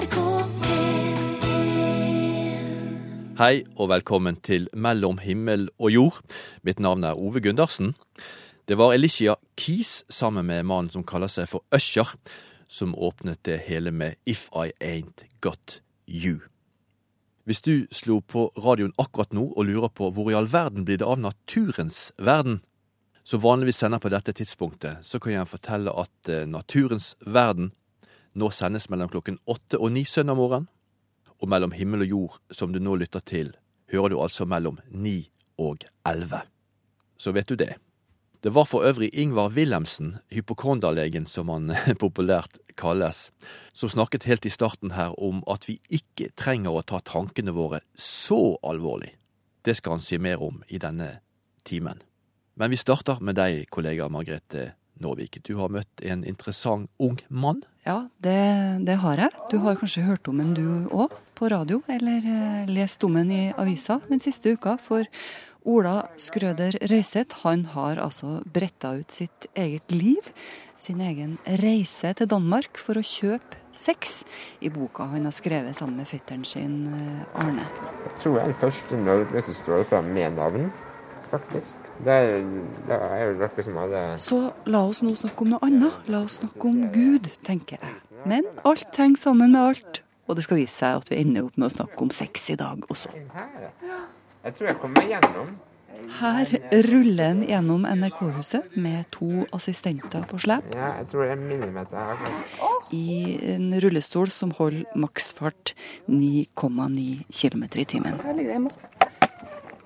NRK P1 Hei og velkommen til Mellom himmel og jord. Mitt navn er Ove Gundersen. Det var Elicia Keys sammen med mannen som kaller seg for Usher, som åpnet det hele med If I Ain't Got You. Hvis du slo på radioen akkurat nå og lurer på hvor i all verden blir det av naturens verden, som vanligvis sender på dette tidspunktet, så kan jeg fortelle at eh, Naturens verden nå sendes mellom klokken åtte og ni søndag morgen. Og mellom himmel og jord, som du nå lytter til, hører du altså mellom ni og elleve. Så vet du det. Det var for øvrig Ingvar Wilhelmsen, hypokonderlegen som han populært kalles, som snakket helt i starten her om at vi ikke trenger å ta tankene våre så alvorlig. Det skal han si mer om i denne timen. Men vi starter med deg, kollega Margrethe Nåvik. Du har møtt en interessant ung mann. Ja, det, det har jeg. Du har kanskje hørt om den du òg, på radio, eller eh, lest om den i avisa den siste uka. For Ola Skrøder Røiseth, han har altså bretta ut sitt eget liv, sin egen reise til Danmark for å kjøpe sex, i boka han har skrevet sammen med fetteren sin eh, Arne. Jeg tror jeg er den første i Norge som står fram med navn, faktisk. Det er, det er jo noe som alle Så la oss nå snakke om noe annet. La oss snakke om Gud, tenker jeg. Men alt henger sammen med alt. Og det skal vise seg at vi ender opp med å snakke om sex i dag også. her. Jeg tror jeg kommer gjennom. Her ruller en gjennom NRK-huset med to assistenter på slep Ja, jeg tror det er millimeter i en rullestol som holder maksfart 9,9 km i timen.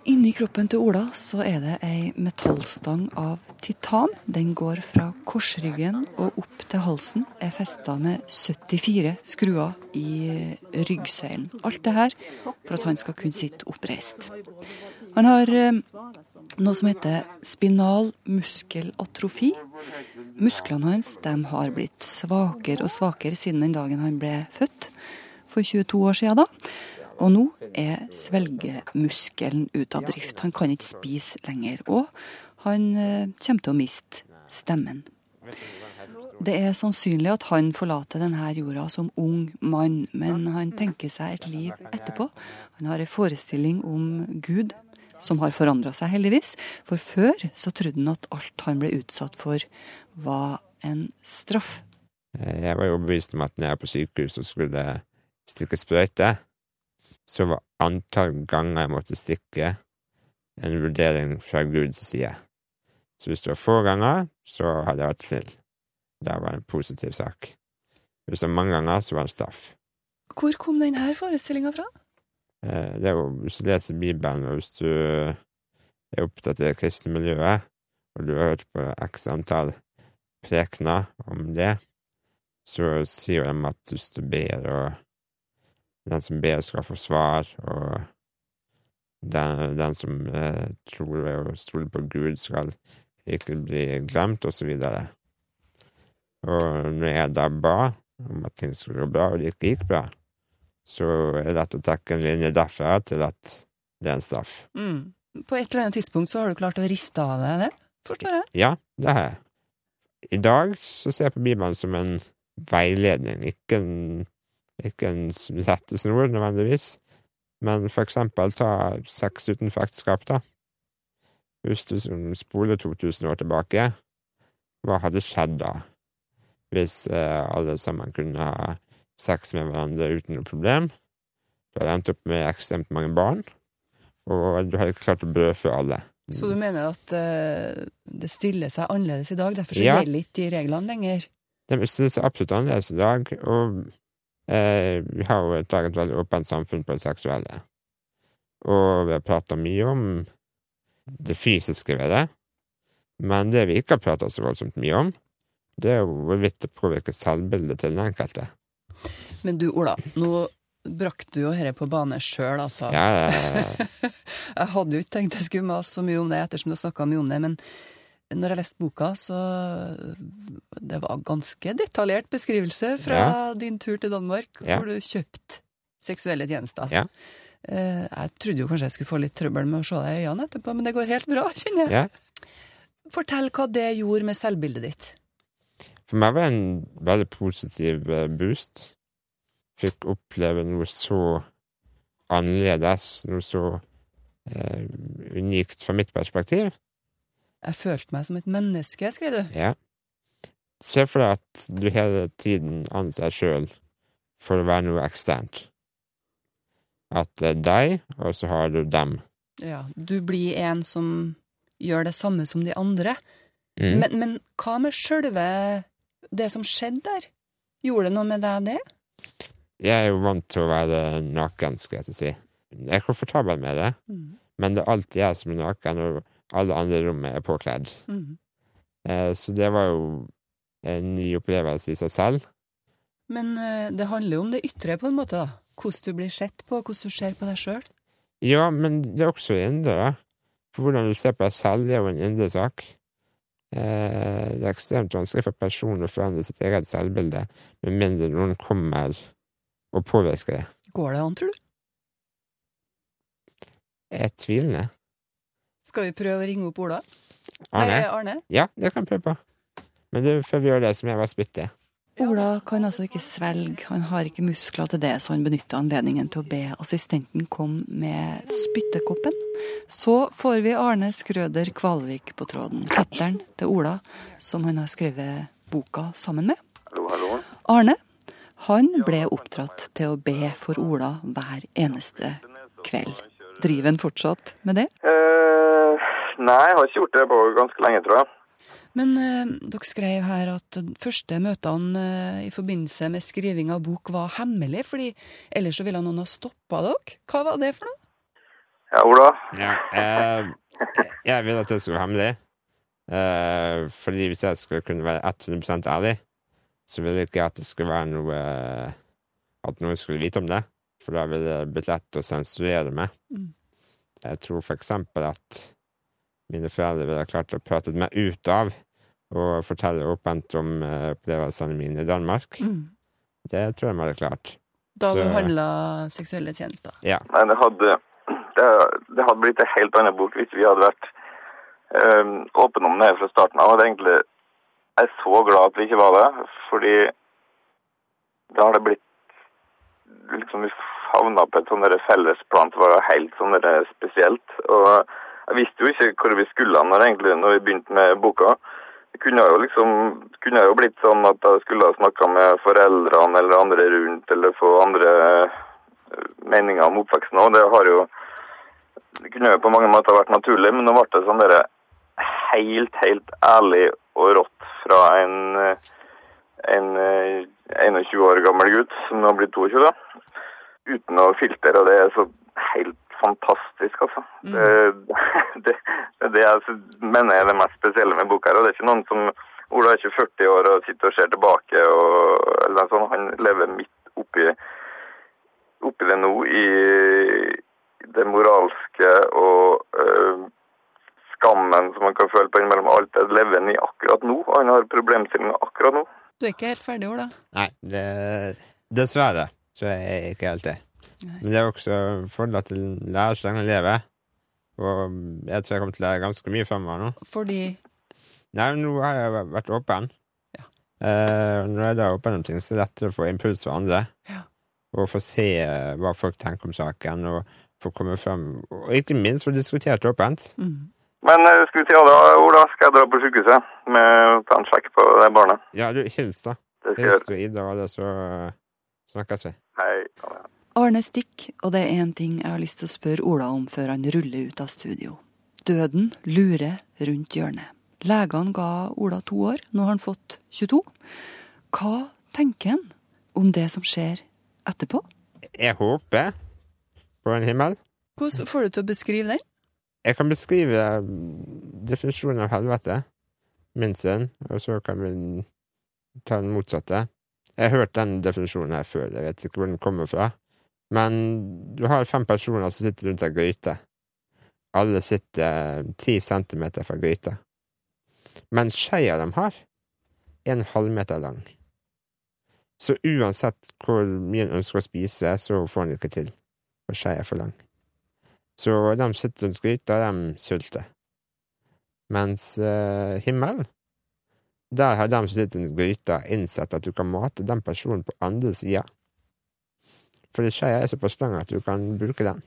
Inni kroppen til Ola så er det ei metallstang av titan. Den går fra korsryggen og opp til halsen. Er festa med 74 skruer i ryggsøylen. Alt det her for at han skal kunne sitte oppreist. Han har eh, noe som heter spinal muskelatrofi. Musklene hans har blitt svakere og svakere siden den dagen han ble født for 22 år siden. da. Og nå er svelgemuskelen ute av drift. Han kan ikke spise lenger. Og han eh, kommer til å miste stemmen. Det er sannsynlig at han forlater denne jorda som ung mann, men han tenker seg et liv etterpå. Han har en forestilling om Gud som har forandra seg, heldigvis. For før så trodde han at alt han ble utsatt for, var en straff. Jeg var jo overbevist om at når jeg er på sykehus så skulle stikke sprøyte, så var antall ganger jeg måtte stikke, en vurdering fra Guds side. Så hvis det var få ganger, så hadde jeg vært snill. Det var en positiv sak. Hvis det var mange ganger, så var det en straff. Hvor kom denne forestillinga fra? Eh, Det er jo, hvis du leser Bibelen, og hvis du er opptatt av det kristne miljøet, og du har hørt på x antall prekener om det, så sier de at hvis du ber, og den som ber skal få svar, og den, den som eh, tror og stoler på Gud skal ikke bli glemt, og så videre. Og når jeg da ba om at ting skulle gå bra, og det ikke gikk bra, så er det lett å trekke en linje derfra til at det er en straff. Mm. På et eller annet tidspunkt så har du klart å riste av deg det, forstår jeg? Ja, det har jeg. I dag så ser jeg på Bibelen som en veiledning, ikke en, ikke en rettesnor nødvendigvis. Men for eksempel ta sex utenfor ekteskap, da. Hvis du spoler 2000 år tilbake, hva hadde skjedd da? Hvis eh, alle sammen kunne ha sex med hverandre uten noe problem? Du hadde endt opp med ekstremt mange barn, og du hadde ikke klart å brødfø alle. Så du mener at uh, det stiller seg annerledes i dag, derfor så Ja. gjelder ikke de reglene lenger? Det stiller seg absolutt annerledes i dag, og vi har jo et veldig åpent samfunn på det seksuelle. Og vi har prata mye om det fysiske ved det, men det vi ikke har prata så voldsomt mye om, det er jo hvorvidt det påvirker selvbildet til den enkelte. Men du Ola, nå brakte du jo dette på bane sjøl, altså. Ja, eh, Jeg hadde jo ikke tenkt jeg skulle mase så mye om det, ettersom du har snakka mye om det, men når jeg leste boka, så Det var ganske detaljert beskrivelse fra din tur til Danmark, Ja. hvor du kjøpte seksuelle tjenester. Ja. Eh, Jeg trodde jo kanskje jeg skulle få litt trøbbel med å se deg i øynene etterpå, men det går helt bra, kjenner jeg. ja. Fortell hva det gjorde med selvbildet ditt. For meg var det en veldig positiv eh, boost. fikk oppleve noe så annerledes, noe så eh, unikt fra mitt perspektiv. Jeg følte meg som et menneske, skrev du. Ja. Se for deg at du hele tiden anser deg sjøl for å være noe eksternt. At det er deg, og så har du dem. Ja, du blir en som gjør det samme som de andre. Mm. Men, men hva med sjølve det som skjedde der? Gjorde det noe med deg, det? Jeg er jo vant til å være naken, skal jeg til å si. Jeg er komfortabel med det, Mm. men det er alltid jeg som er naken, og alle andre i rommet er påkledd. Mm. Eh, så det var jo en ny opplevelse i seg selv. Men eh, det handler jo om det ytre, på en måte, da. Hvordan du blir sett på, hvordan du ser på deg sjøl. Ja, men det er også indre. For hvordan du ser på deg selv, det er jo en indre sak. Eh, det er ekstremt vanskelig for personen å forandre sitt eget selvbilde, med mindre noen kommer og påvirker det. Går det an, tror du? Jeg er tvilende. Skal vi prøve å ringe opp Ola? Arne? Eh, Arne? Ja, det kan vi prøve på. Men du, før vi gjør det, så må jeg bare spytte. Ola kan altså ikke svelge, han har ikke muskler til det, så han benytter anledningen til å be assistenten komme med spyttekoppen. Så får vi Arne Skrøder Kvalvik på tråden, fetteren til Ola, som han har skrevet boka sammen med. Hallo, hallo. Arne, han ble oppdratt til å be for Ola hver eneste kveld. Driver han fortsatt med det? Eh, nei, jeg har ikke gjort det på ganske lenge, tror jeg. Men eh, dere skrev her at første møtene eh, i forbindelse med skriving av bok var hemmelig, fordi ellers så ville noen ha stoppa dere. Hva var det for noe? Ja, Ola. Ja, eh, jeg vil at det skulle være hemmelig. Eh, fordi hvis jeg skulle kunne være 100 ærlig, så ville ikke jeg at det skulle være noe At noen skulle vite om det. For da ville det blitt lett å sensurere meg. Mm. Jeg tror for eksempel at mine foreldre ville ha klart å prate meg ut av og fortelle åpent om eh, opplevelsene mine i Danmark. Det tror jeg de hadde klart. Da du handla seksuelle tjenester. Ja. Nei, det hadde, det, det hadde blitt en helt annen bok hvis vi hadde vært eh, åpne om det fra starten av. Egentlig jeg er så glad at vi ikke var det, fordi da har det blitt liksom Vi havna på et sånn der til som var helt sånn spesielt. Og jeg visste jo ikke hvor vi skulle når, egentlig, når vi begynte med boka. Det kunne jo liksom kunne jo blitt sånn at jeg skulle ha snakka med foreldrene eller andre rundt, eller få andre eh, meninger om oppveksten òg. Det har jo Det kunne jo på mange måter vært naturlig, men nå ble det sånn derre helt, helt ærlig og rått fra en, eh, en eh, 21 år gammel gutt som nå blitt 22, da. Uten noe filter, og det er så helt fantastisk, altså. Det, det, det er mener jeg er det mest spesielle med boka her. Og det er ikke noen som Ola er ikke 40 år og sitter og ser tilbake og eller sånn. Han lever midt oppi, oppi det nå i det moralske og øh, skammen som man kan føle på innimellom alt det lever han i akkurat nå. Og han har problemstillinger akkurat nå. Du er ikke helt ferdig, Ola? Nei, det, dessverre så er jeg ikke helt det. Men det er også fordel at en lærer så lenge en lever. Og jeg tror jeg kommer til å lære ganske mye fremover nå. Fordi Nei, nå har jeg vært åpen. Ja. Eh, når jeg da er åpen om ting, så er det lettere å få impuls fra andre. Ja. Og få se eh, hva folk tenker om saken, og få komme frem Og ikke minst få diskutert åpent. mm. Men øh, skal vi si ha da, Ola? Skal jeg dra på sykehuset med ta en sjekk på det barnet? Ja, du, hils, da. Jeg Hils du Ida og alle, så eh, snakkes vi. Hei. Ha det. Arne Stikk, og det er én ting jeg har lyst til å spørre Ola om før han ruller ut av studio. Døden lurer rundt hjørnet. Legene ga Ola to år, nå har han fått 22. Hva tenker han om det som skjer etterpå? Jeg håper på en himmel. Hvordan får du til å beskrive den? Jeg kan beskrive eh, definisjonen av helvete, min sin, og så kan vi ta den motsatte. Jeg har hørt den definisjonen her før, jeg vet ikke hvor den kommer fra. Men du har fem personer som sitter rundt ei gryte. Alle sitter ti centimeter fra gryta. Men skeia de har, er en halvmeter lang. Så uansett hvor mye en ønsker å spise, så får en ikke til, for skeia er for lang. Så de sitter rundt gryta, de sulter. Mens eh, himmelen, der har de som sitter rundt gryta, innsett at du kan mate den personen på andre sida Fordi skeia er såpass lang at du kan bruke den.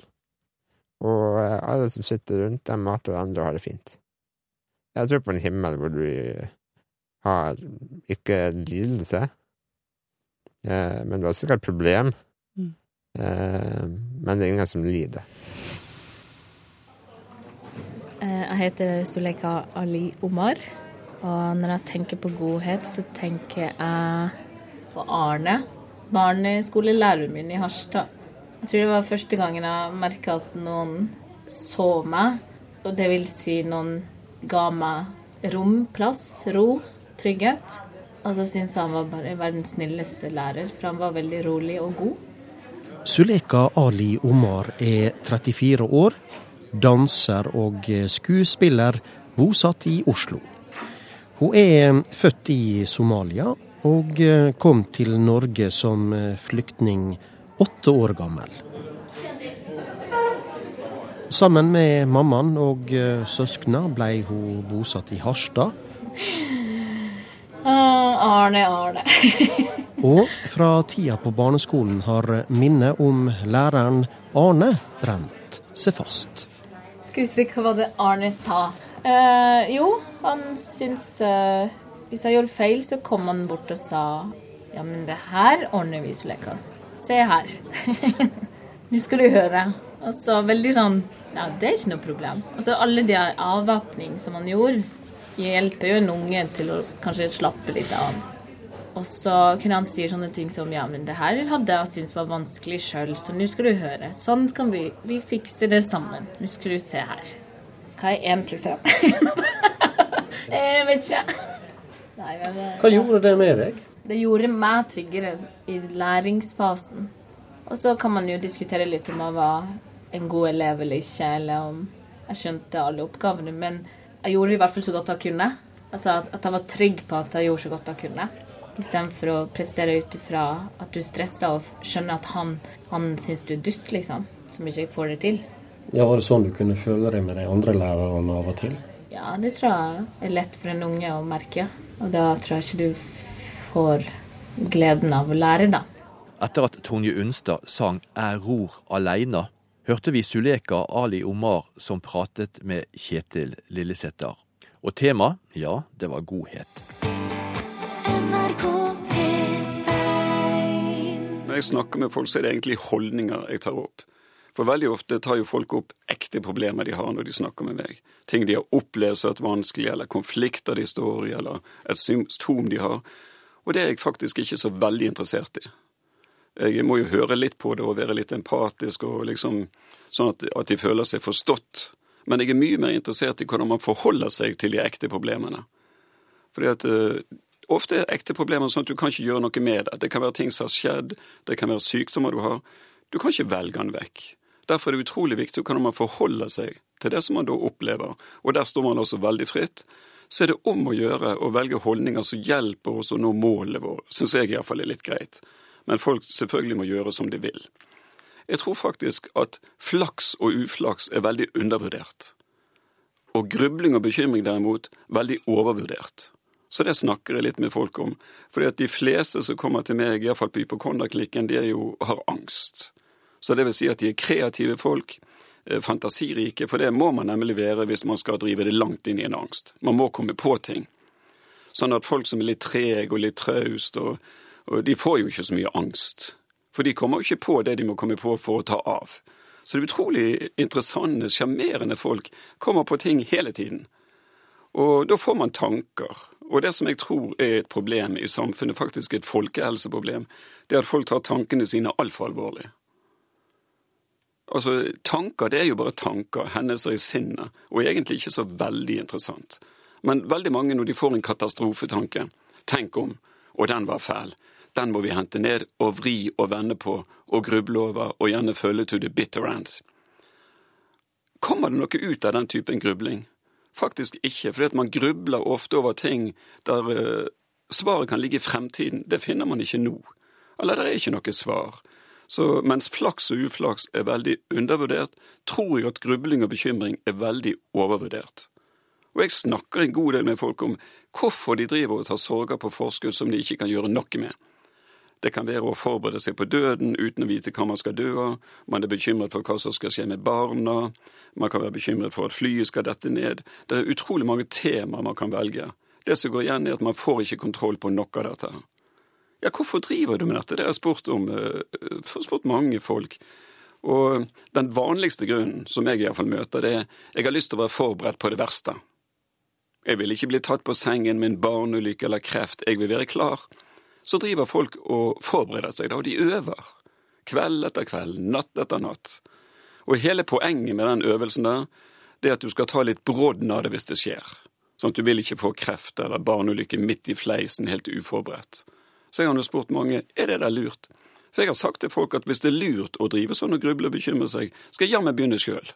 Og eh, alle som sitter rundt, dem mater hverandre og har det fint. Jeg tror på en himmel hvor du har ikke lidelse, eh, men du har sikkert problem. Mm. Eh, men det er ingen som lider. Eh, jeg heter Suleika Ali Omar. Og når jeg tenker på godhet, så tenker jeg på Arne. Barneskolelæreren min i Harstad. Jeg tror det var første gangen jeg merka at noen så meg. Og det vil si noen ga meg rom, plass, ro, trygghet. Og så syntes han var bare verdens snilleste lærer, for han var veldig rolig og god. Suleka Ali Omar er 34 år, danser og skuespiller, bosatt i Oslo. Hun er født i Somalia og eh, kom til Norge som eh, flyktning åtte år gammel. Sammen med mammaen og eh, søskna ble hun bosatt i Harstad. Arne, Arne. og fra tida på barneskolen har minnet om læreren Arne brent seg fast. Skal vi se, hva var det Arne sa? Eh, jo, han syns eh, Hvis jeg gjorde feil, så kom han bort og sa Ja, men det her ordner vi, Suleka. Se her. Nå skal du høre. Og så veldig sånn Ja, det er ikke noe problem. Og så alle de avvæpning som han gjorde, hjelper jo en unge til å kanskje slappe litt av. Og så kunne han si sånne ting som ja, men det her hadde jeg syntes var vanskelig sjøl, så nå skal du høre. Sånn kan vi, vi fikser det sammen. Nå skal du se her. Hva er én pluss én? jeg vet ikke. Nei, men, Hva gjorde det med deg? Det gjorde meg tryggere i læringsfasen. Og så kan man jo diskutere litt om jeg var en god elev eller ikke, eller om jeg skjønte alle oppgavene. Men jeg gjorde i hvert fall så godt jeg kunne. Altså At jeg var trygg på at jeg gjorde så godt jeg kunne. Istedenfor å prestere ut ifra at du stresser og skjønner at han, han syns du er dust, liksom. Som ikke får det til. Ja, Var det sånn du kunne føle deg med de andre lærerne av og til? Ja, det tror jeg er lett for en unge å merke. Og da tror jeg ikke du får gleden av å lære, da. Etter at Tonje Unstad sang 'Jeg ror aleine', hørte vi Suleka Ali Omar som pratet med Kjetil Lillesæter. Og temaet, ja, det var godhet. Når jeg snakker med folk, så er det egentlig holdninger jeg tar opp. For veldig ofte tar jo folk opp ekte problemer de har når de snakker med meg. Ting de har opplevd som et vanskelig, eller konflikter de står i, eller et symptom de har. Og det er jeg faktisk ikke så veldig interessert i. Jeg må jo høre litt på det og være litt empatisk, og liksom, sånn at, at de føler seg forstått. Men jeg er mye mer interessert i hvordan man forholder seg til de ekte problemene. Fordi at uh, Ofte er ekte problemer sånn at du kan ikke gjøre noe med det. Det kan være ting som har skjedd, det kan være sykdommer du har. Du kan ikke velge den vekk. Derfor er det utrolig viktig hvordan man forholder seg til det som man da opplever, og der står man også veldig fritt. Så er det om å gjøre å velge holdninger som hjelper oss å nå målet vårt, syns jeg iallfall er litt greit. Men folk selvfølgelig må gjøre som de vil. Jeg tror faktisk at flaks og uflaks er veldig undervurdert. Og grubling og bekymring derimot veldig overvurdert. Så det snakker jeg litt med folk om. Fordi at de fleste som kommer til meg, iallfall på hypokondaklinikken, de jo, har angst. Så det vil si at de er kreative folk, eh, fantasirike, for det må man nemlig være hvis man skal drive det langt inn i en angst. Man må komme på ting. Sånn at folk som er litt trege og litt traust, og, og de får jo ikke så mye angst. For de kommer jo ikke på det de må komme på for å ta av. Så det er utrolig interessante, sjarmerende folk. Kommer på ting hele tiden. Og da får man tanker. Og det som jeg tror er et problem i samfunnet, faktisk et folkehelseproblem, det er at folk tar tankene sine altfor alvorlig. Altså, Tanker det er jo bare tanker, hendelser i sinnet, og egentlig ikke så veldig interessant. Men veldig mange, når de får en katastrofetanke, tenk om, og den var fæl, den må vi hente ned og vri og vende på og gruble over og gjerne følge to the bitter end. Kommer det noe ut av den typen grubling? Faktisk ikke, for man grubler ofte over ting der uh, svaret kan ligge i fremtiden. Det finner man ikke nå. Eller det er ikke noe svar. Så mens flaks og uflaks er veldig undervurdert, tror jeg at grubling og bekymring er veldig overvurdert. Og jeg snakker en god del med folk om hvorfor de driver og tar sorger på forskudd som de ikke kan gjøre noe med. Det kan være å forberede seg på døden uten å vite hva man skal dø av. Man er bekymret for hva som skal skje med barna. Man kan være bekymret for at flyet skal dette ned. Det er utrolig mange temaer man kan velge. Det som går igjen, er at man får ikke kontroll på noe av dette. Ja, hvorfor driver du med dette? Det har jeg spurt om, uh, spurt mange folk. Og den vanligste grunnen, som jeg iallfall møter, det er jeg har lyst til å være forberedt på det verste. Jeg vil ikke bli tatt på sengen med en barneulykke eller kreft, jeg vil være klar så driver folk og forbereder seg, da, og de øver. Kveld etter kveld, natt etter natt. Og hele poenget med den øvelsen der, det er at du skal ta litt brodden av det hvis det skjer. Sånn at du vil ikke få kreft eller barneulykke midt i fleisen, helt uforberedt. Så jeg har nå spurt mange er det der lurt. For jeg har sagt til folk at hvis det er lurt å drive sånn og gruble og bekymre seg, skal jeg jammen begynne sjøl.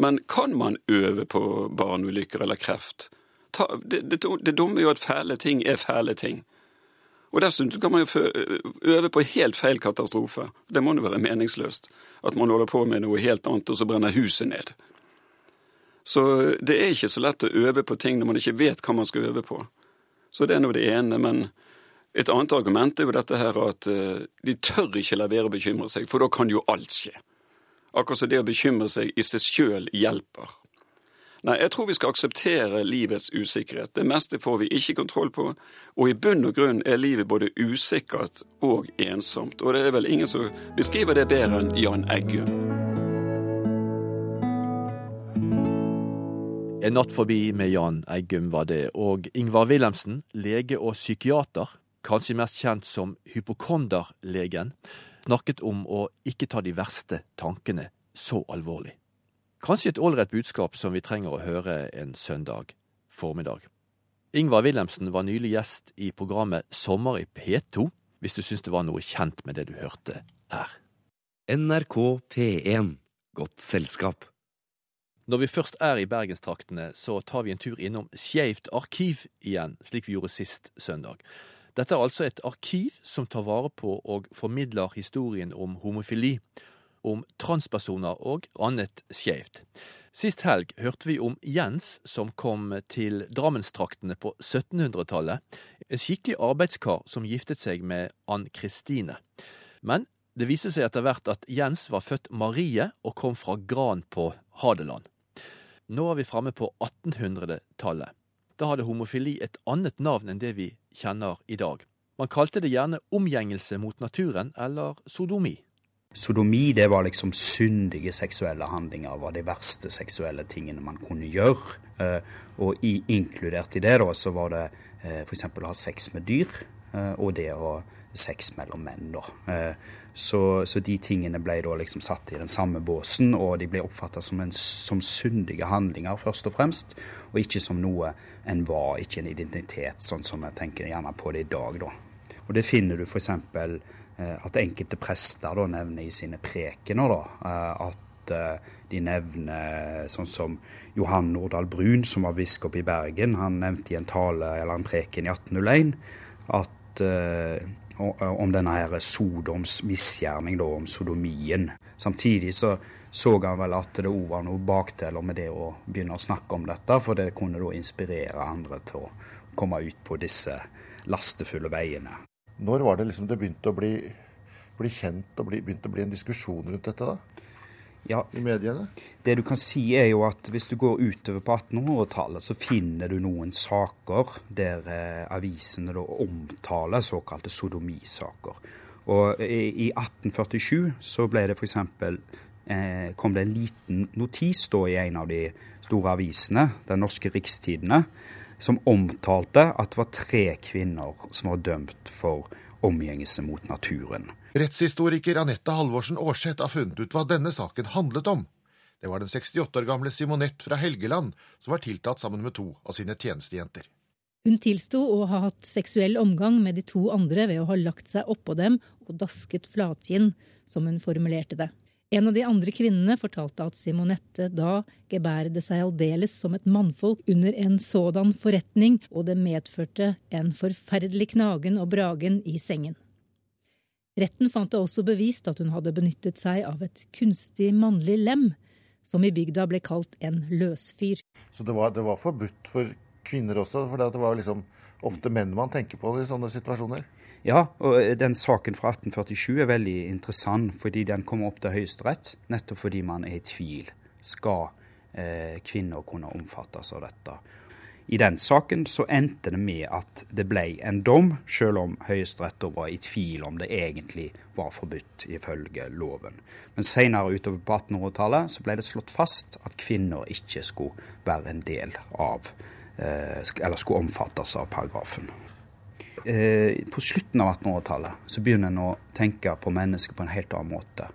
Men kan man øve på barneulykker eller kreft? Ta, det, det, det dumme er jo at fæle ting er fæle ting. Og dessuten kan man jo øve på helt feil katastrofe. Det må jo være meningsløst. At man holder på med noe helt annet, og så brenner huset ned. Så det er ikke så lett å øve på ting når man ikke vet hva man skal øve på. Så det er nå det ene. Men et annet argument er jo dette her at eh, de tør ikke la være å bekymre seg, for da kan jo alt skje. Akkurat som det å bekymre seg i seg sjøl hjelper. Nei, jeg tror vi skal akseptere livets usikkerhet. Det meste får vi ikke kontroll på, og i bunn og grunn er livet både usikkert og ensomt. Og det er vel ingen som beskriver det bedre enn Jan Eggum. En natt forbi med Jan Eggum var det, og Ingvar Wilhelmsen, lege og psykiater, kanskje mest kjent som hypokonderlegen, snakket om å ikke ta de verste tankene så alvorlig. Kanskje et ålreit budskap som vi trenger å høre en søndag formiddag. Ingvar Wilhelmsen var nylig gjest i programmet Sommer i P2, hvis du syns det var noe kjent med det du hørte her. NRK P1 Godt selskap. Når vi først er i bergenstraktene, så tar vi en tur innom Skeivt arkiv igjen, slik vi gjorde sist søndag. Dette er altså et arkiv som tar vare på og formidler historien om homofili, om transpersoner og annet skeivt. Sist helg hørte vi om Jens som kom til Drammenstraktene på 1700-tallet. En skikkelig arbeidskar som giftet seg med Ann Kristine. Men det viste seg etter hvert at Jens var født Marie og kom fra Gran på Hadeland. Nå er vi framme på 1800-tallet. Da hadde homofili et annet navn enn det vi kjenner i dag. Man kalte det gjerne omgjengelse mot naturen eller sodomi. Sodomi det var liksom syndige seksuelle handlinger, var de verste seksuelle tingene man kunne gjøre. Eh, og i, inkludert i det da, så var det eh, f.eks. å ha sex med dyr, eh, og det å ha sex mellom menn. da. Så, så, de tingene ble da liksom satt i den samme båsen, og de ble oppfatta som, som syndige handlinger, først og fremst, og ikke som noe en var, ikke en identitet, sånn som jeg tenker gjerne på det i dag. da. Og det finner du f.eks. Eh, at enkelte prester da nevner i sine prekener da, eh, at eh, de nevner sånn som Johan Nordahl Brun, som var biskop i Bergen. Han nevnte i en tale eller en preken i 1801 at om denne her Sodoms misgjerning, da, om sodomien. Samtidig så så han vel at det òg var noe bakdeler med det å begynne å snakke om dette, for det kunne da inspirere andre til å komme ut på disse lastefulle veiene. Når var det liksom det begynte å bli, bli kjent og begynte å bli en diskusjon rundt dette? da? Ja, i mediene? Det du kan si er jo at hvis du går utover på 1800-tallet, så finner du noen saker der eh, avisene omtaler såkalte sodomisaker. Og i, i 1847 så ble det f.eks. Eh, kom det en liten notis da i en av de store avisene, Den norske Rikstidene, som omtalte at det var tre kvinner som var dømt for omgjengelse mot naturen. Rettshistoriker Anette Halvorsen Aarseth har funnet ut hva denne saken handlet om. Det var den 68 år gamle Simonette fra Helgeland som var tiltatt sammen med to av sine tjenestejenter. Hun tilsto å ha hatt seksuell omgang med de to andre ved å ha lagt seg oppå dem og dasket flatkinn, som hun formulerte det. En av de andre kvinnene fortalte at Simonette da gebærde seg aldeles som et mannfolk under en sådan forretning, og det medførte en forferdelig knagen og bragen i sengen. Retten fant det også bevist at hun hadde benyttet seg av et kunstig mannlig lem, som i bygda ble kalt en løsfyr. Så det var, det var forbudt for kvinner også, for det var liksom ofte menn man tenker på i sånne situasjoner? Ja, og den saken fra 1847 er veldig interessant, fordi den kommer opp til Høyesterett nettopp fordi man er i tvil. Skal eh, kvinner kunne omfattes av dette? I den saken så endte det med at det ble en dom, selv om Høyesterett var i tvil om det egentlig var forbudt ifølge loven. Men senere utover på 1800-tallet så ble det slått fast at kvinner ikke skulle være en del av eh, Eller skulle omfattes av paragrafen. Eh, på slutten av 1800-tallet så begynner en å tenke på mennesket på en helt annen måte.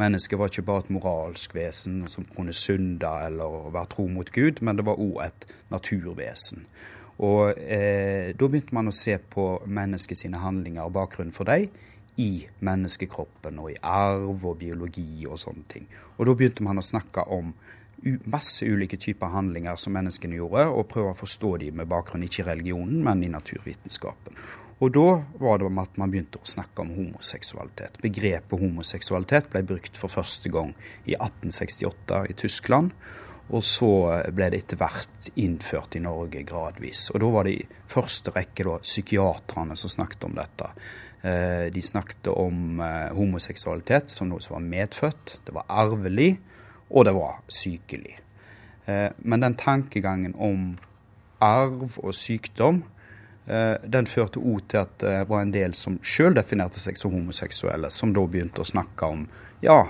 Mennesket var ikke bare et moralsk vesen som kunne synde eller være tro mot Gud, men det var òg et naturvesen. Og eh, Da begynte man å se på menneskets handlinger og bakgrunnen for dem i menneskekroppen og i arv og biologi og sånne ting. Og da begynte man å snakke om masse ulike typer handlinger som menneskene gjorde, og prøve å forstå dem med bakgrunn ikke i religionen, men i naturvitenskapen. Og da var det at man begynte å snakke om homoseksualitet. Begrepet homoseksualitet ble brukt for første gang i 1868 i Tyskland. Og så ble det etter hvert innført i Norge gradvis. Og da var det i første rekke da, psykiaterne som snakket om dette. Eh, de snakket om eh, homoseksualitet som noe som var medfødt, det var arvelig, og det var sykelig. Eh, men den tankegangen om arv og sykdom den førte òg til at det var en del som sjøl definerte seg som homoseksuelle, som da begynte å snakke om ja,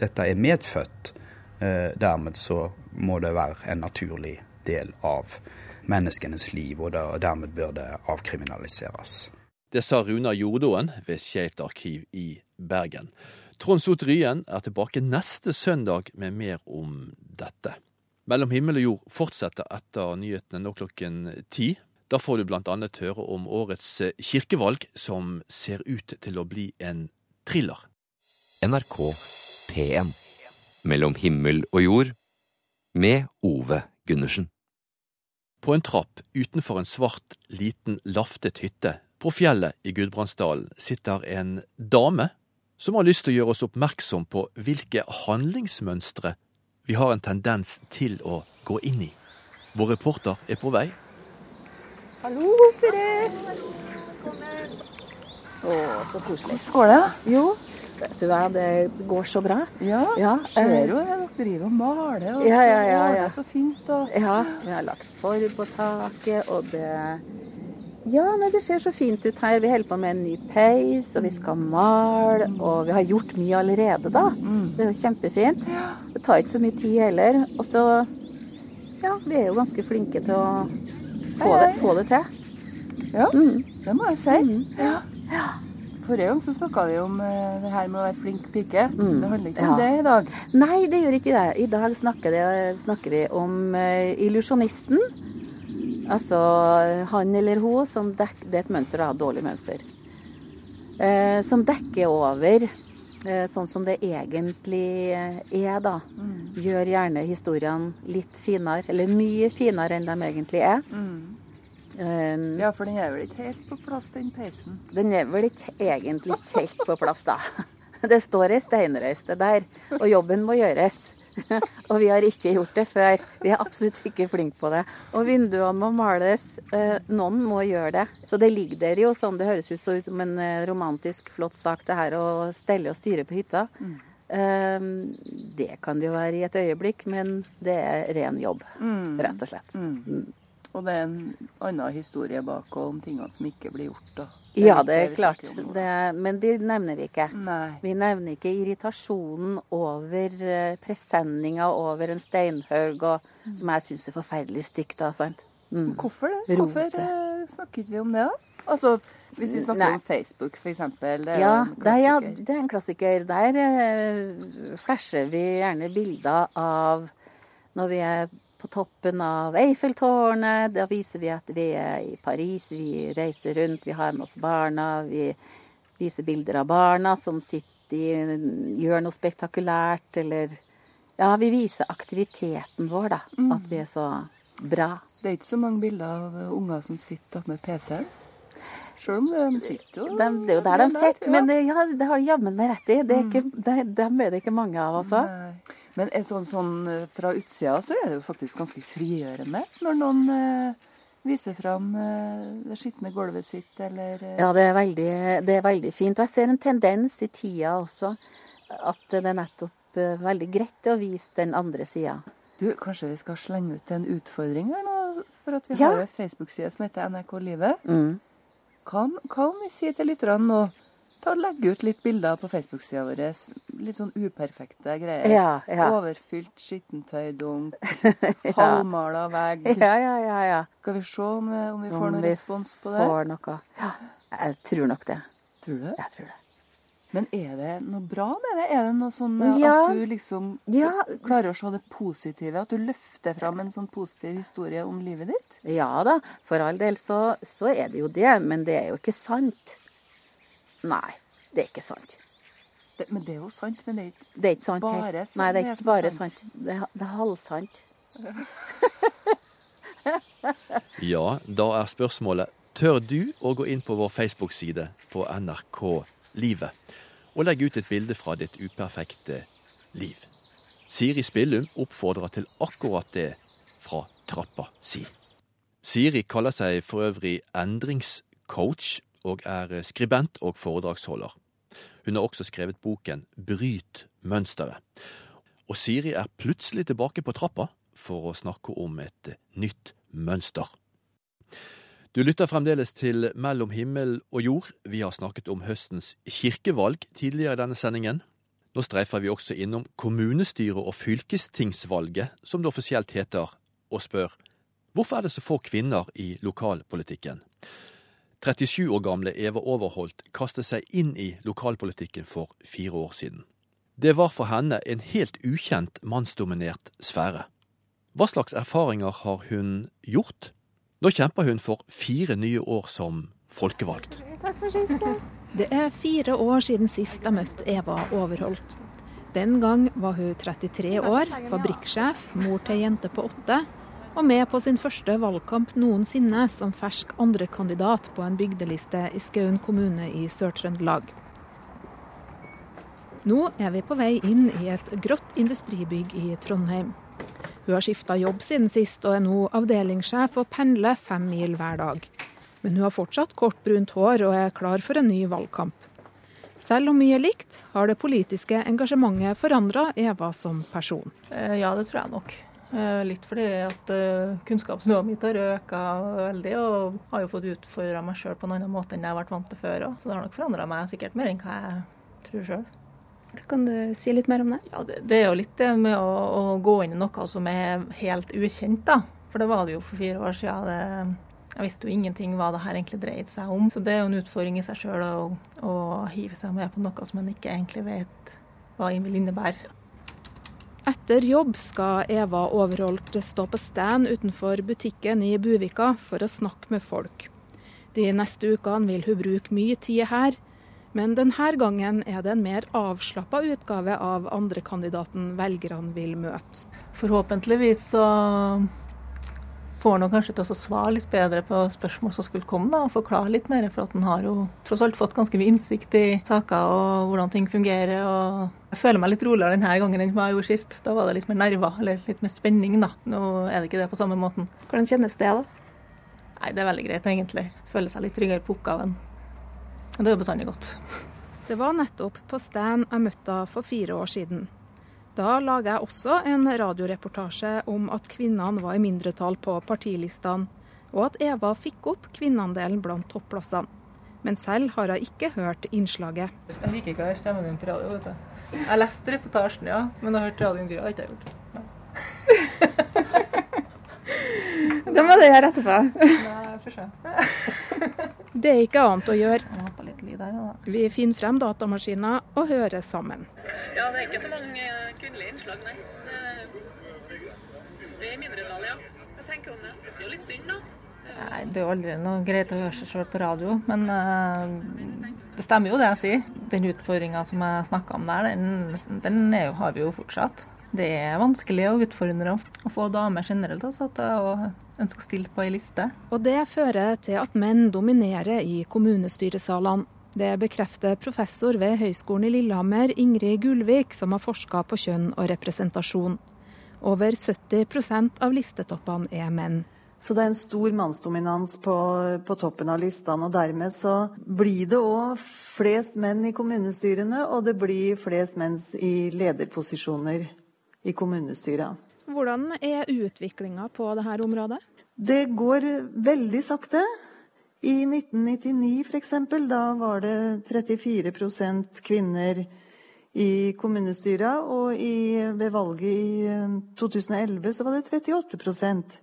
dette er medfødt. Eh, dermed så må det være en naturlig del av menneskenes liv, og dermed bør det avkriminaliseres. Det sa Runar Jordåen ved Skeivt arkiv i Bergen. Trond Sot Ryen er tilbake neste søndag med mer om dette. Mellom himmel og jord fortsetter etter nyhetene nå klokken ti. Da får du annet høre om årets eh, kirkevalg, som ser ut til å bli en thriller. NRK P1 Mellom himmel og jord med Ove Gundersen. På en trapp utenfor en svart, liten, laftet hytte på fjellet i Gudbrandsdalen sitter en dame som har lyst til å gjøre oss oppmerksom på hvilke handlingsmønstre vi har en tendens til å gå inn i. Vår reporter er på vei Hallo, Siri. Å, så koselig. Hvordan går det? Jo, vet du hva, det går så bra. Ja, ja ser jo det. Dere driver og maler og ja, ja, ja, ja. så fint. Og... Ja, vi har lagt torv på taket, og det ja, nei, det ser så fint ut her. Vi holder på med en ny peis, og vi skal male. Og vi har gjort mye allerede, da. Mm. Det er jo kjempefint. Det tar ikke så mye tid heller. Og så Ja, vi er jo ganske flinke til å få det, få det til. Ja, mm. det må jeg si. Mm. Ja. ja. Forrige gang så snakka vi om uh, det her med å være flink pike. Mm. Det handler ikke om det i dag. Nei, det gjør ikke det. I dag snakker, det, snakker vi om uh, illusjonisten. Altså han eller hun som dekker Det er et mønster, da. Dårlig mønster. Uh, som dekker over sånn som det egentlig er, da. Mm. Gjør gjerne historiene litt finere, eller mye finere enn de egentlig er. Mm. Um, ja, for den er vel ikke helt på plass, den peisen? Den er vel ikke egentlig helt på plass, da. Det står ei steinrøyste der, og jobben må gjøres. og vi har ikke gjort det før. Vi er absolutt ikke flinke på det. Og vinduene må males. Eh, noen må gjøre det. Så det ligger der jo sånn det høres ut som en eh, romantisk, flott sak, det her å stelle og styre på hytta. Mm. Um, det kan det jo være i et øyeblikk, men det er ren jobb, mm. rett og slett. Mm. mm. Og det er en annen historie bak om tingene som ikke blir gjort. Da. Det ja, det er klart. Det, men de nevner vi ikke. Nei. Vi nevner ikke irritasjonen over eh, presenninga over en steinhaug, mm. som jeg syns er forferdelig stygt. da, sant? Mm. Hvorfor det? Hvorfor Rote. snakker vi om det, da? Altså, Hvis vi snakker Nei. om Facebook, f.eks. Ja. Det, ja, det er en klassiker. Der uh, flasher vi gjerne bilder av når vi er på toppen av Eiffeltårnet. Da viser vi at vi er i Paris, vi reiser rundt, vi har med oss barna. Vi viser bilder av barna som sitter i gjør noe spektakulært, eller Ja, vi viser aktiviteten vår, da. Mm. At vi er så bra. Det er ikke så mange bilder av unger som sitter med PC-en? Sjøl om de sitter jo de, Det er jo der de sitter, men ja, det har de jammen meg rett i. Det er ikke, de, dem er det ikke mange av, altså. Nei. Men sånn, sånn, fra utsida så er det jo faktisk ganske frigjørende når noen eh, viser fram eh, det skitne gulvet sitt, eller eh? Ja, det er, veldig, det er veldig fint. Og jeg ser en tendens i tida også, at det er nettopp eh, veldig greit å vise den andre sida. Du, kanskje vi skal slenge ut en utfordring her nå? For at vi Ja. har en Facebook-side som heter NRK Livet. Mm. Hva, om- hva om vi sier til lytterne nå Ta og Legge ut litt bilder på Facebook-sida vår. Litt sånn uperfekte greier. Ja, ja. Overfylt skittentøydunk. Ja. Halvmala vegg. Ja, ja, ja, ja. Skal vi se om, om vi får Om noen vi respons på det? Får noe. Ja, jeg tror nok det. Tror du det? Jeg tror det. Men er det noe bra med det? Er det noe sånn med Ja. at du liksom Ja. klarer å se det positive? At du løfter fram en sånn positiv historie om livet ditt? Ja da, for all del så, så er det jo det, men det er jo ikke sant. Nei, det er ikke sant. Det, men det er jo sant. Men det er ikke Det er ikke sant. Bare helt. sant. Nei, det er er ikke er bare sant. sant. Det, det er halvsant. Ja, da er spørsmålet Tør du å gå inn på vår Facebook-side på NRK Livet og legge ut et bilde fra ditt uperfekte liv? Siri Spillum oppfordrer til akkurat det fra trappa si. Siri kaller seg for øvrig endringscoach og er skribent og foredragsholder. Hun har også skrevet boken Bryt mønsteret. Og Siri er plutselig tilbake på trappa for å snakke om et nytt mønster. Du lytter fremdeles til Mellom himmel og jord. Vi har snakket om høstens kirkevalg tidligere i denne sendingen. Nå streifer vi også innom kommunestyre- og fylkestingsvalget, som det offisielt heter, og spør hvorfor er det så få kvinner i lokalpolitikken? 37 år gamle Eva Overholt kastet seg inn i lokalpolitikken for fire år siden. Det var for henne en helt ukjent mannsdominert sfære. Hva slags erfaringer har hun gjort? Nå kjemper hun for fire nye år som folkevalgt. Det er fire år siden sist jeg møtte Eva Overholt. Den gang var hun 33 år, fabrikksjef, mor til ei jente på åtte, og med på sin første valgkamp noensinne som fersk andrekandidat på en bygdeliste i Skaun kommune i Sør-Trøndelag. Nå er vi på vei inn i et grått industribygg i Trondheim. Hun har skifta jobb siden sist og er nå avdelingssjef og pendler fem mil hver dag. Men hun har fortsatt kort, brunt hår og er klar for en ny valgkamp. Selv om mye er likt, har det politiske engasjementet forandra Eva som person. Eh, Ja, det tror jeg nok. Eh, Litt fordi at eh, kunnskapsnivået mitt har øka veldig, og har jo fått utfordra meg sjøl på en annen måte enn jeg har vært vant til før. Så det har nok forandra meg sikkert mer enn hva jeg tror sjøl. Kan du si litt mer om det? Ja, det, det er jo litt det med å, å gå inn i noe som er helt ukjent, da. For det var det jo for fire år siden. Det, jeg visste jo ingenting hva det her egentlig dreide seg om. Så det er jo en utfordring i seg sjøl å, å hive seg med på noe som en ikke egentlig vet hva vil innebære. Etter jobb skal Eva Overholt stå på stand utenfor butikken i Buvika for å snakke med folk. De neste ukene vil hun bruke mye tid her, men denne gangen er det en mer avslappa utgave av andrekandidaten velgerne vil møte. Forhåpentligvis så får han kanskje til å svare litt bedre på spørsmål som skulle komme, da, og forklare litt mer. For at han har jo tross alt fått ganske mye innsikt i saker og hvordan ting fungerer. og Jeg føler meg litt roligere denne gangen enn hva jeg gjorde sist. Da var det litt mer nerver, eller litt mer spenning. da. Nå er det ikke det på samme måten. Hvordan kjennes det, da? Nei, det er veldig greit, egentlig. Føler seg litt tryggere på oppgaven. Og det er jo bestandig godt. Det var nettopp på stand jeg møtte henne for fire år siden. Da laga jeg også en radioreportasje om at kvinnene var i mindretall på partilistene, og at Eva fikk opp kvinneandelen blant topplassene. Men selv har jeg ikke hørt innslaget. Jeg liker ikke å høre stemmen din på radio. vet du. Jeg har lest reportasjen, ja, men jeg har hørt radioen har ikke jeg gjort. Det må du gjøre etterpå. Nei, for se. Det er ikke annet å gjøre. Her, da. Vi finner frem datamaskiner og hører sammen. Ja, det er ikke så mange kvinnelige innslag, nei. Det- Vi er i mindretall, ja. Hva tenker du om det? Det er jo litt synd, da. Nei, Det er jo aldri noe greit å høre seg sjøl på radio, men uh, det stemmer jo det jeg sier. Den utfordringa som jeg snakka om der, den, den er jo, har vi jo fortsatt. Det er vanskelig og utfordrende å, å få damer generelt til å ønske å stille på ei liste. Og det fører til at menn dominerer i kommunestyresalene. Det bekrefter professor ved Høgskolen i Lillehammer, Ingrid Gullvik, som har forska på kjønn og representasjon. Over 70% av listetoppene er menn. Så det er en stor mannsdominans på, på toppen av listene. Og dermed så blir det òg flest menn i kommunestyrene, og det blir flest menn i lederposisjoner i kommunestyret. Hvordan er utviklinga på dette området? Det går veldig sakte. I 1999 f.eks. da var det 34% kvinner i kommunestyret, og i, ved valget i 2011 så var det 38%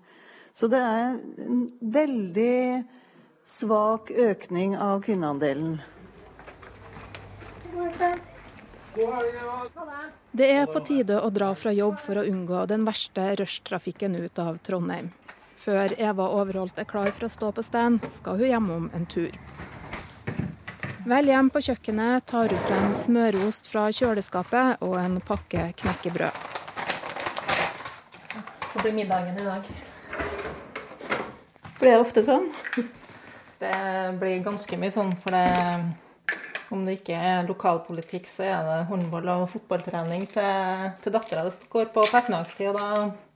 Så det er en veldig svak økning av kvinneandelen. Det er på tide å dra fra jobb for å unngå den verste rushtrafikken ut av Trondheim. Før Eva Overholt er klar for å stå på stand, skal hun hjemom en tur. Vel hjem på kjøkkenet tar hun frem smørost fra kjøleskapet og en pakke knekkebrød. Så blir middagen i dag. Blir det ofte sånn? Det blir ganske mye sånn, for det om det ikke er lokalpolitikk, så er det håndball- og fotballtrening til, til dattera. Det går på på ettermiddagstid, og da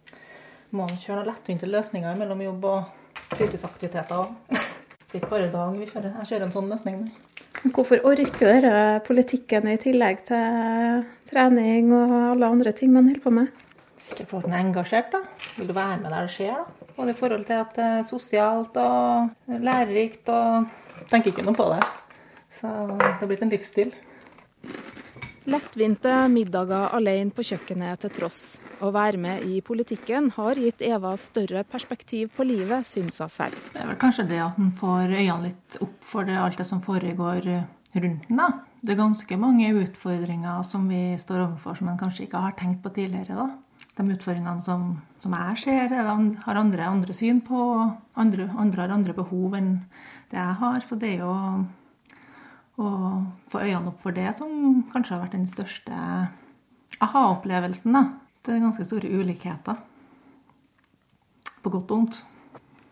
man kjøre noen lettvinte løsninger mellom jobb og fritidsaktiviteter òg. Det er ikke bare dag vi kjører. Jeg kjører en sånn løsning. Hvorfor orker dere politikken i tillegg til trening og alle andre ting man holder på med? Sikkert fordi man er engasjert. da. Vil du være med der det skjer? da? Både i forhold til at det er sosialt og lærerikt og Tenker ikke noe på det. Så det har blitt en livsstil. Lettvinte middager alene på kjøkkenet til tross. Å være med i politikken har gitt Eva større perspektiv på livet, syns hun selv. Det er vel kanskje det at en får øynene litt opp for det, alt det som foregår rundt en. da. Det er ganske mange utfordringer som vi står overfor som en kanskje ikke har tenkt på tidligere. da. De utfordringene som, som jeg ser, har andre andre syn på. Andre, andre har andre behov enn det jeg har. Så det er jo å få øynene opp for det som kanskje har vært den største aha-opplevelsen. da. Det er ganske store ulikheter. På godt og vondt.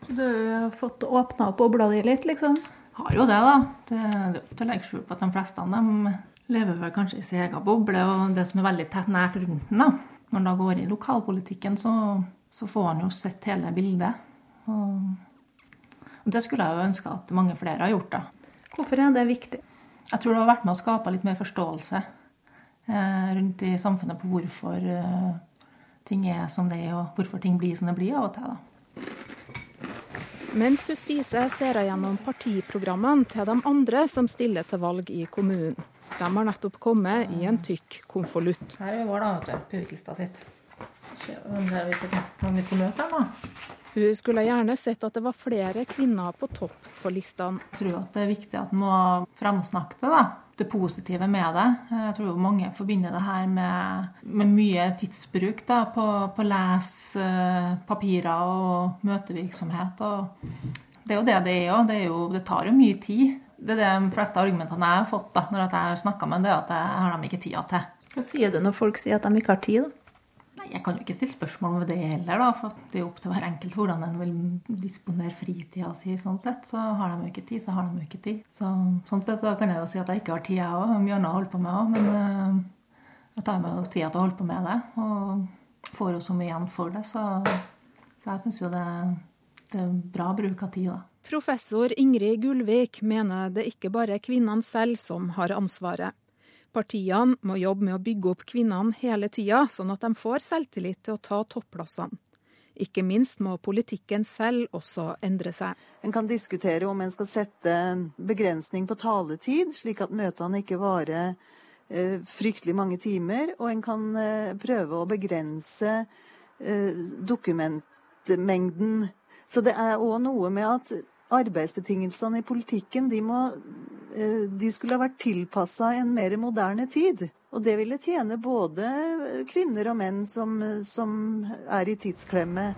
Så du har fått åpna opp bobla di litt, liksom? Har jo det, da. Det det er ikke å legge skjul på at de fleste av dem lever vel kanskje i sin egen boble, og det som er veldig tett nært rundt den. da. Når en da går i lokalpolitikken, så, så får en jo sett hele bildet. Og, og det skulle jeg jo ønske at mange flere har gjort, da. Hvorfor er det viktig? Jeg tror det har vært med å skape litt mer forståelse eh, rundt i samfunnet på hvorfor eh, ting er som det er, og hvorfor ting blir som det blir av og til. da. Mens hun spiser, ser hun gjennom partiprogrammene til de andre som stiller til valg i kommunen. De har nettopp kommet i en tykk konvolutt. Her er vår, da, vet du. Publiklista sitt. Se om hvem vi skal møte her, da. Hun skulle gjerne sett at det var flere kvinner på topp på listene. Jeg tror at det er viktig at en må framsnakke det, da. Det positive med det. Jeg tror mange forbinder det her med, med mye tidsbruk da, på, på les, eh, papirer og møtevirksomhet. Og det er jo det det er òg. Det, er jo, det tar jo mye tid. Det er de fleste argumentene jeg har fått da, når jeg har snakka med dem, det er at jeg har dem ikke tida til. Hva sier du når folk sier at de ikke har tid? da? Jeg kan jo ikke stille spørsmål ved det heller, da, for det er jo opp til hver enkelt hvordan en vil disponere fritida si. sånn sett. Så har de jo ikke tid, så har de jo ikke tid. Så, sånn sett så kan jeg jo si at jeg ikke har tid, jeg òg. Mye annet å holde på med òg. Men uh, jeg tar meg jo tida til å holde på med det. Og får jo så mye igjen for det. Så, så jeg syns jo det, det er bra bruk av tid, da. Professor Ingrid Gullvik mener det ikke bare er kvinnene selv som har ansvaret. Partiene må jobbe med å bygge opp kvinnene hele tida, sånn at de får selvtillit til å ta topplassene. Ikke minst må politikken selv også endre seg. En kan diskutere om en skal sette begrensning på taletid, slik at møtene ikke varer eh, fryktelig mange timer. Og en kan eh, prøve å begrense eh, dokumentmengden. Så det er òg noe med at arbeidsbetingelsene i politikken de, må, eh, de skulle ha vært tilpassa en mer moderne tid. Og det ville tjene både kvinner og menn som, som er i tidsklemme.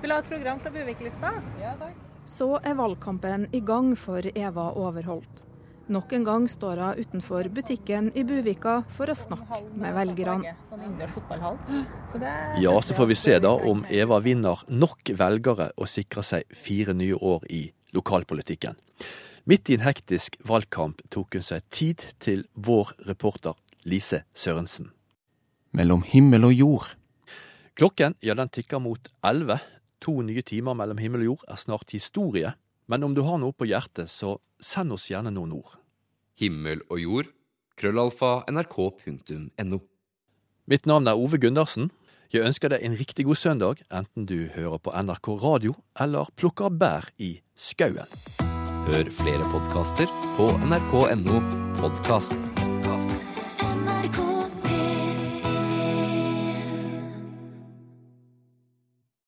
Vil du ha et program fra Buvik-lista? Ja, takk. Så er valgkampen i gang for Eva Overholt. Nok en gang står hun utenfor butikken i Buvika for å snakke med velgerne. Ja, så får vi se da om Eva vinner nok velgere og sikrer seg fire nye år i lokalpolitikken. Midt i en hektisk valgkamp tok hun seg tid til vår reporter Lise Sørensen. Mellom himmel og jord. Klokken ja, den tikker mot elleve. To nye timer mellom himmel og jord er snart historie, men om du har noe på hjertet, så send oss gjerne noen ord. Himmel og jord, krøllalfa nrk.no. Mitt navn er Ove Gundersen. Jeg ønsker deg en riktig god søndag, enten du hører på NRK radio eller plukker bær i skauen. Hør flere podkaster på nrk.no podkast.